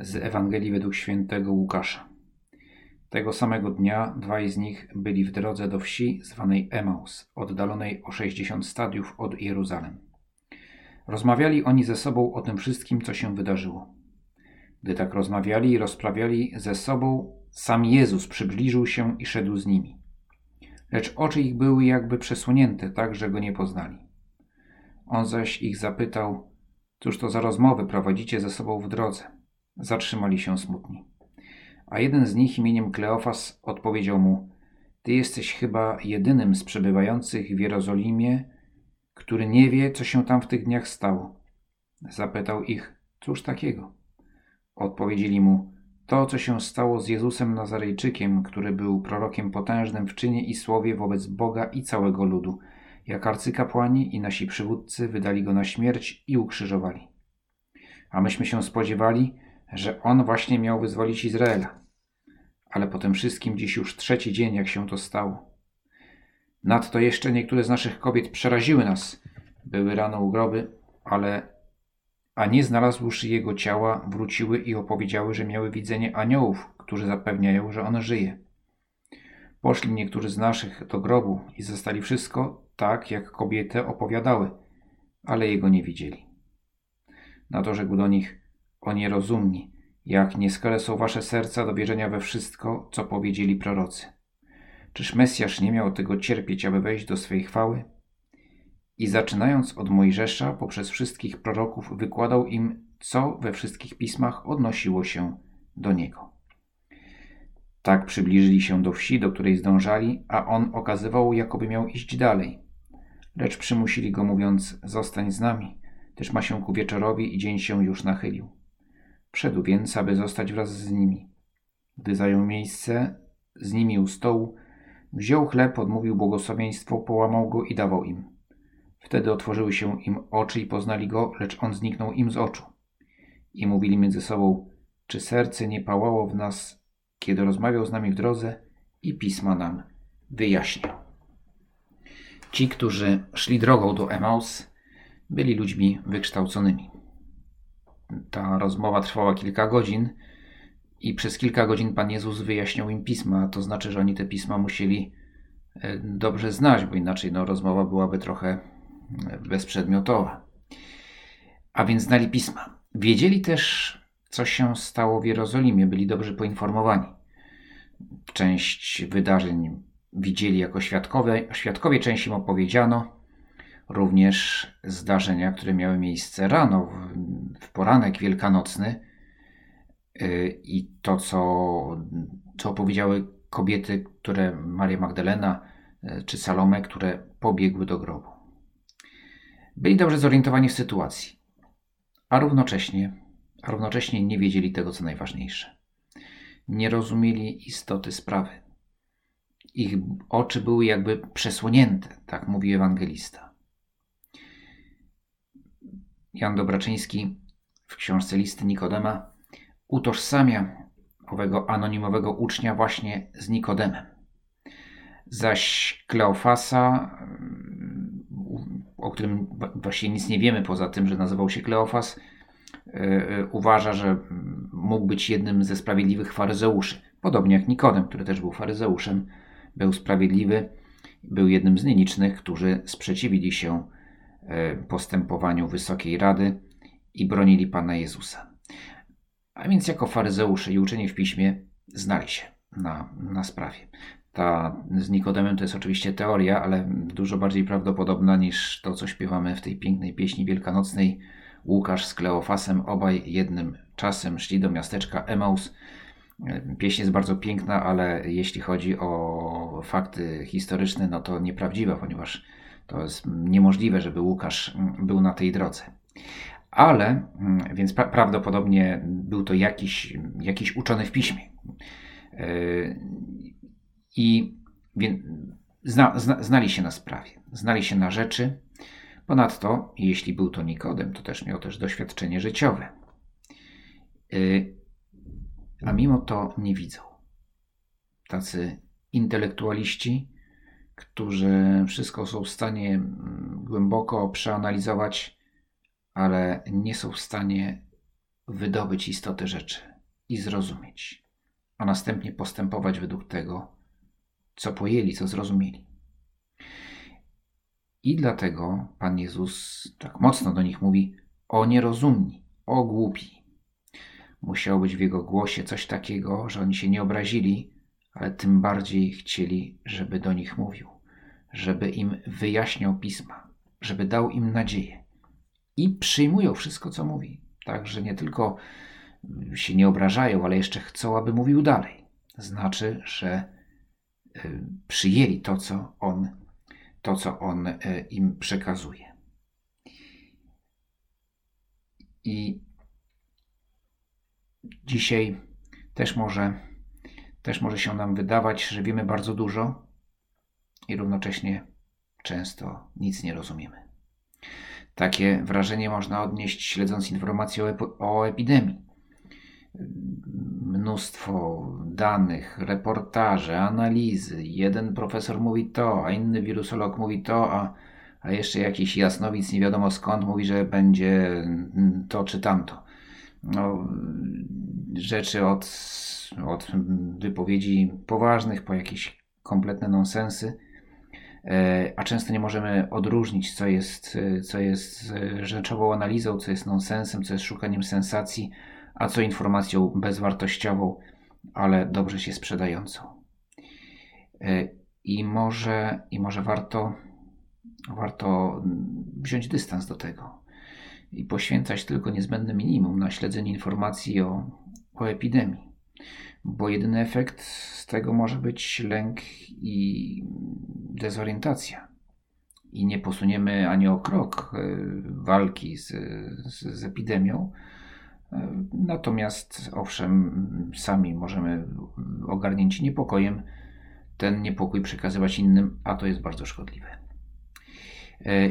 z Ewangelii według świętego Łukasza. Tego samego dnia dwaj z nich byli w drodze do wsi zwanej Emaus, oddalonej o 60 stadiów od Jeruzalem. Rozmawiali oni ze sobą o tym wszystkim, co się wydarzyło. Gdy tak rozmawiali i rozprawiali ze sobą, sam Jezus przybliżył się i szedł z nimi. Lecz oczy ich były jakby przesunięte, tak że go nie poznali. On zaś ich zapytał, cóż to za rozmowy prowadzicie ze sobą w drodze? Zatrzymali się smutni. A jeden z nich imieniem Kleofas odpowiedział mu, ty jesteś chyba jedynym z przebywających w Jerozolimie, który nie wie, co się tam w tych dniach stało. Zapytał ich, cóż takiego? Odpowiedzieli mu, to, co się stało z Jezusem Nazarejczykiem, który był prorokiem potężnym w czynie i słowie wobec Boga i całego ludu, jak arcykapłani i nasi przywódcy wydali go na śmierć i ukrzyżowali. A myśmy się spodziewali, że on właśnie miał wyzwolić Izraela. Ale po tym wszystkim dziś już trzeci dzień, jak się to stało. Nadto jeszcze niektóre z naszych kobiet przeraziły nas. Były rano u groby, ale a nie znalazłszy jego ciała, wróciły i opowiedziały, że miały widzenie aniołów, którzy zapewniają, że on żyje. Poszli niektórzy z naszych do grobu i zastali wszystko tak, jak kobiety opowiadały, ale jego nie widzieli. Na to rzekł do nich, o nierozumni, jak nieskale są wasze serca do wierzenia we wszystko, co powiedzieli prorocy. Czyż Mesjasz nie miał tego cierpieć, aby wejść do swej chwały? I zaczynając od Mojżesza, poprzez wszystkich proroków, wykładał im, co we wszystkich pismach odnosiło się do niego. Tak przybliżyli się do wsi, do której zdążali, a on okazywał, jakoby miał iść dalej. Lecz przymusili go, mówiąc: Zostań z nami, też ma się ku wieczorowi i dzień się już nachylił. Wszedł więc, aby zostać wraz z nimi. Gdy zajął miejsce z nimi u stołu, wziął chleb, odmówił błogosławieństwo, połamał go i dawał im. Wtedy otworzyły się im oczy i poznali go, lecz on zniknął im z oczu. I mówili między sobą, czy serce nie pałało w nas, kiedy rozmawiał z nami w drodze i pisma nam wyjaśniał. Ci, którzy szli drogą do Emaus, byli ludźmi wykształconymi. Ta rozmowa trwała kilka godzin i przez kilka godzin Pan Jezus wyjaśniał im pisma. To znaczy, że oni te pisma musieli e, dobrze znać, bo inaczej no, rozmowa byłaby trochę bezprzedmiotowa. A więc znali pisma. Wiedzieli też, co się stało w Jerozolimie, byli dobrze poinformowani. Część wydarzeń widzieli jako świadkowie, świadkowie część im opowiedziano. Również zdarzenia, które miały miejsce rano, w, poranek wielkanocny yy, i to, co, co opowiedziały kobiety, które Maria Magdalena yy, czy Salome, które pobiegły do grobu. Byli dobrze zorientowani w sytuacji, a równocześnie, a równocześnie nie wiedzieli tego, co najważniejsze. Nie rozumieli istoty sprawy. Ich oczy były jakby przesłonięte, tak mówi ewangelista. Jan Dobraczyński w książce Listy Nikodema utożsamia owego anonimowego ucznia właśnie z Nikodemem. Zaś Kleofasa o którym właściwie nic nie wiemy poza tym, że nazywał się Kleofas, e, e, uważa, że mógł być jednym ze sprawiedliwych faryzeuszy. Podobnie jak Nikodem, który też był faryzeuszem, był sprawiedliwy, był jednym z nielicznych, którzy sprzeciwili się e, postępowaniu Wysokiej Rady i bronili Pana Jezusa. A więc jako faryzeusze i uczeni w piśmie znali się na, na sprawie. Ta z Nikodemem to jest oczywiście teoria, ale dużo bardziej prawdopodobna niż to, co śpiewamy w tej pięknej pieśni wielkanocnej. Łukasz z Kleofasem, obaj jednym czasem szli do miasteczka Emaus. Pieśń jest bardzo piękna, ale jeśli chodzi o fakty historyczne, no to nieprawdziwa, ponieważ to jest niemożliwe, żeby Łukasz był na tej drodze. Ale, więc pra prawdopodobnie był to jakiś, jakiś uczony w piśmie. I zna, zna, znali się na sprawie, znali się na rzeczy. Ponadto, jeśli był to Nikodem, to też miał też doświadczenie życiowe. Y, a mimo to nie widzą. Tacy intelektualiści, którzy wszystko są w stanie mm, głęboko przeanalizować, ale nie są w stanie wydobyć istotę rzeczy i zrozumieć, a następnie postępować według tego, co pojęli, co zrozumieli. I dlatego Pan Jezus tak mocno do nich mówi: O nierozumni, o głupi. Musiało być w jego głosie coś takiego, że oni się nie obrazili, ale tym bardziej chcieli, żeby do nich mówił, żeby im wyjaśniał pisma, żeby dał im nadzieję. I przyjmują wszystko, co mówi. Także nie tylko się nie obrażają, ale jeszcze chcą, aby mówił dalej. Znaczy, że y, przyjęli to, co on, to, co on y, im przekazuje. I dzisiaj też może, też może się nam wydawać, że wiemy bardzo dużo i równocześnie często nic nie rozumiemy. Takie wrażenie można odnieść śledząc informacje o, o epidemii. Mnóstwo danych, reportaże, analizy. Jeden profesor mówi to, a inny wirusolog mówi to, a, a jeszcze jakiś jasnowic nie wiadomo skąd mówi, że będzie to czy tamto. No, rzeczy od, od wypowiedzi poważnych po jakieś kompletne nonsensy a często nie możemy odróżnić, co jest, e, co jest e, rzeczową analizą, co jest nonsensem, co jest szukaniem sensacji, a co informacją bezwartościową, ale dobrze się sprzedającą. I może, i może warto, warto wziąć dystans do tego i poświęcać tylko niezbędne minimum na śledzenie informacji o, o epidemii bo jedyny efekt z tego może być lęk i dezorientacja. I nie posuniemy ani o krok e, walki z, z, z epidemią. E, natomiast, owszem, sami możemy ogarnięci niepokojem ten niepokój przekazywać innym, a to jest bardzo szkodliwe. E,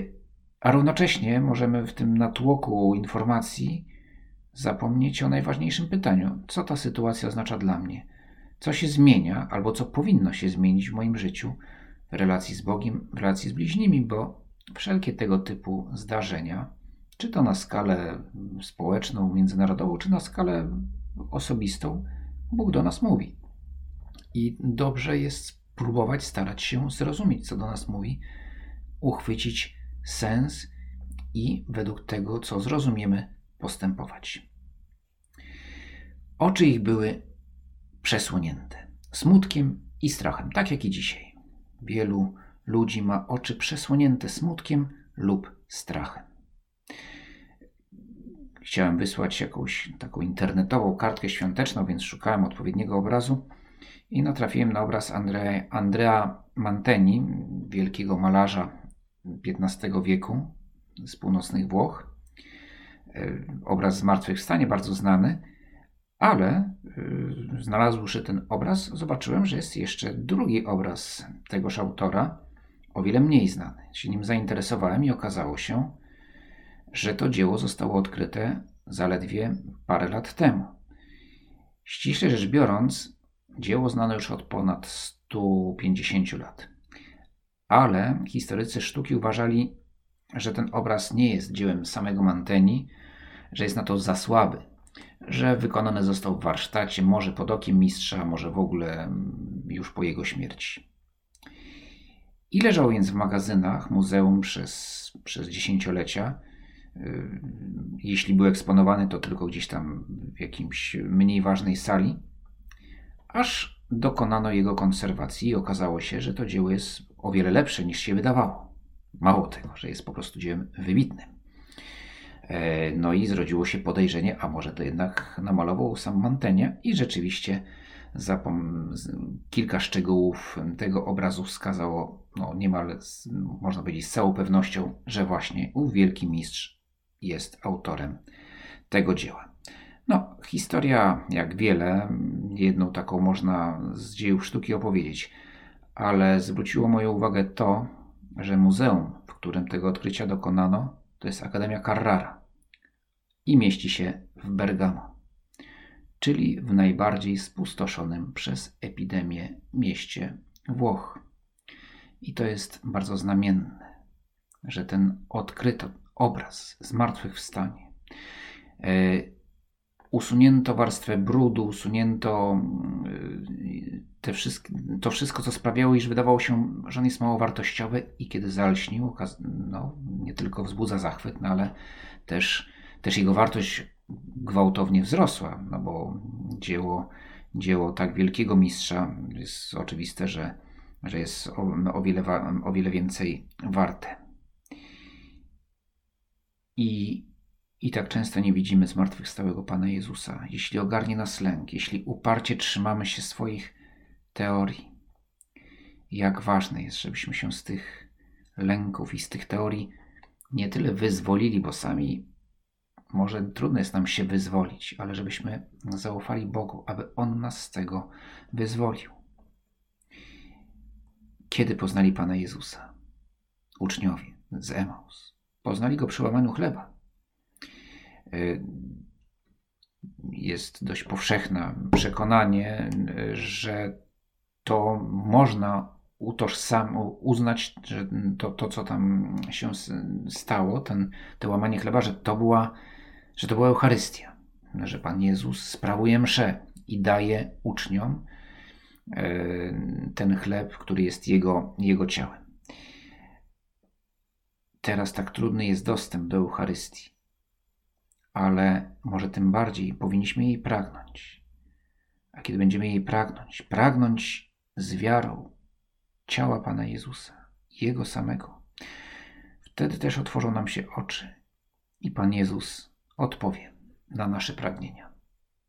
a równocześnie możemy w tym natłoku informacji zapomnieć o najważniejszym pytaniu: co ta sytuacja oznacza dla mnie? Co się zmienia, albo co powinno się zmienić w moim życiu, w relacji z Bogiem, w relacji z bliźnimi, bo wszelkie tego typu zdarzenia, czy to na skalę społeczną, międzynarodową, czy na skalę osobistą, Bóg do nas mówi. I dobrze jest spróbować starać się zrozumieć, co do nas mówi, uchwycić sens i według tego, co zrozumiemy, postępować. Oczy ich były przesłonięte smutkiem i strachem, tak jak i dzisiaj. Wielu ludzi ma oczy przesłonięte smutkiem lub strachem. Chciałem wysłać jakąś taką internetową kartkę świąteczną, więc szukałem odpowiedniego obrazu i natrafiłem na obraz Andrea, Manteni, wielkiego malarza XV wieku z północnych Włoch. E, obraz zmartwychwstanie, bardzo znany, ale e, znalazłszy ten obraz, zobaczyłem, że jest jeszcze drugi obraz tegoż autora, o wiele mniej znany. Się nim zainteresowałem i okazało się, że to dzieło zostało odkryte zaledwie parę lat temu. Ściśle rzecz biorąc, dzieło znane już od ponad 150 lat. Ale historycy sztuki uważali, że ten obraz nie jest dziełem samego Manteni, że jest na to za słaby, że wykonany został w warsztacie, może pod okiem mistrza, może w ogóle mm, już po jego śmierci. I leżał więc w magazynach muzeum przez, przez dziesięciolecia. Y, jeśli był eksponowany, to tylko gdzieś tam w jakimś mniej ważnej sali, aż dokonano jego konserwacji i okazało się, że to dzieło jest o wiele lepsze niż się wydawało. Mało tego, że jest po prostu dziełem wybitnym. E, no i zrodziło się podejrzenie, a może to jednak namalował sam Mantenie i rzeczywiście kilka szczegółów tego obrazu wskazało no, niemal, można powiedzieć, z całą pewnością, że właśnie ów wielki mistrz jest autorem tego dzieła. No, historia, jak wiele, jedną taką można z dziejów sztuki opowiedzieć, ale zwróciło moją uwagę to, że muzeum, w którym tego odkrycia dokonano, to jest Akademia Carrara i mieści się w Bergamo, czyli w najbardziej spustoszonym przez epidemię mieście Włoch. I to jest bardzo znamienne, że ten odkryto obraz zmartwychwstanie e, usunięto warstwę brudu, usunięto te wszystkie, to wszystko, co sprawiało, iż wydawało się, że on jest mało wartościowy i kiedy zalśnił, no, nie tylko wzbudza zachwyt, no, ale też, też jego wartość gwałtownie wzrosła, no bo dzieło, dzieło tak wielkiego mistrza jest oczywiste, że, że jest o, o, wiele, o wiele więcej warte. I, I tak często nie widzimy zmartwychwstałego Pana Jezusa. Jeśli ogarnie nas lęk, jeśli uparcie trzymamy się swoich teorii, jak ważne jest, żebyśmy się z tych lęków i z tych teorii nie tyle wyzwolili, bo sami może trudno jest nam się wyzwolić, ale żebyśmy zaufali Bogu, aby On nas z tego wyzwolił. Kiedy poznali Pana Jezusa? Uczniowie z Emaus. Poznali Go przy łamaniu chleba. Y, jest dość powszechne przekonanie, że to można utożsam, uznać, że to, to, co tam się stało, ten, to łamanie chleba, że to była że to była Eucharystia, że Pan Jezus sprawuje mszę i daje uczniom e, ten chleb, który jest Jego, jego ciałem. Teraz tak trudny jest dostęp do Eucharystii, ale może tym bardziej powinniśmy jej pragnąć. A kiedy będziemy jej pragnąć, pragnąć z wiarą ciała Pana Jezusa, Jego samego, wtedy też otworzą nam się oczy i Pan Jezus odpowie na nasze pragnienia.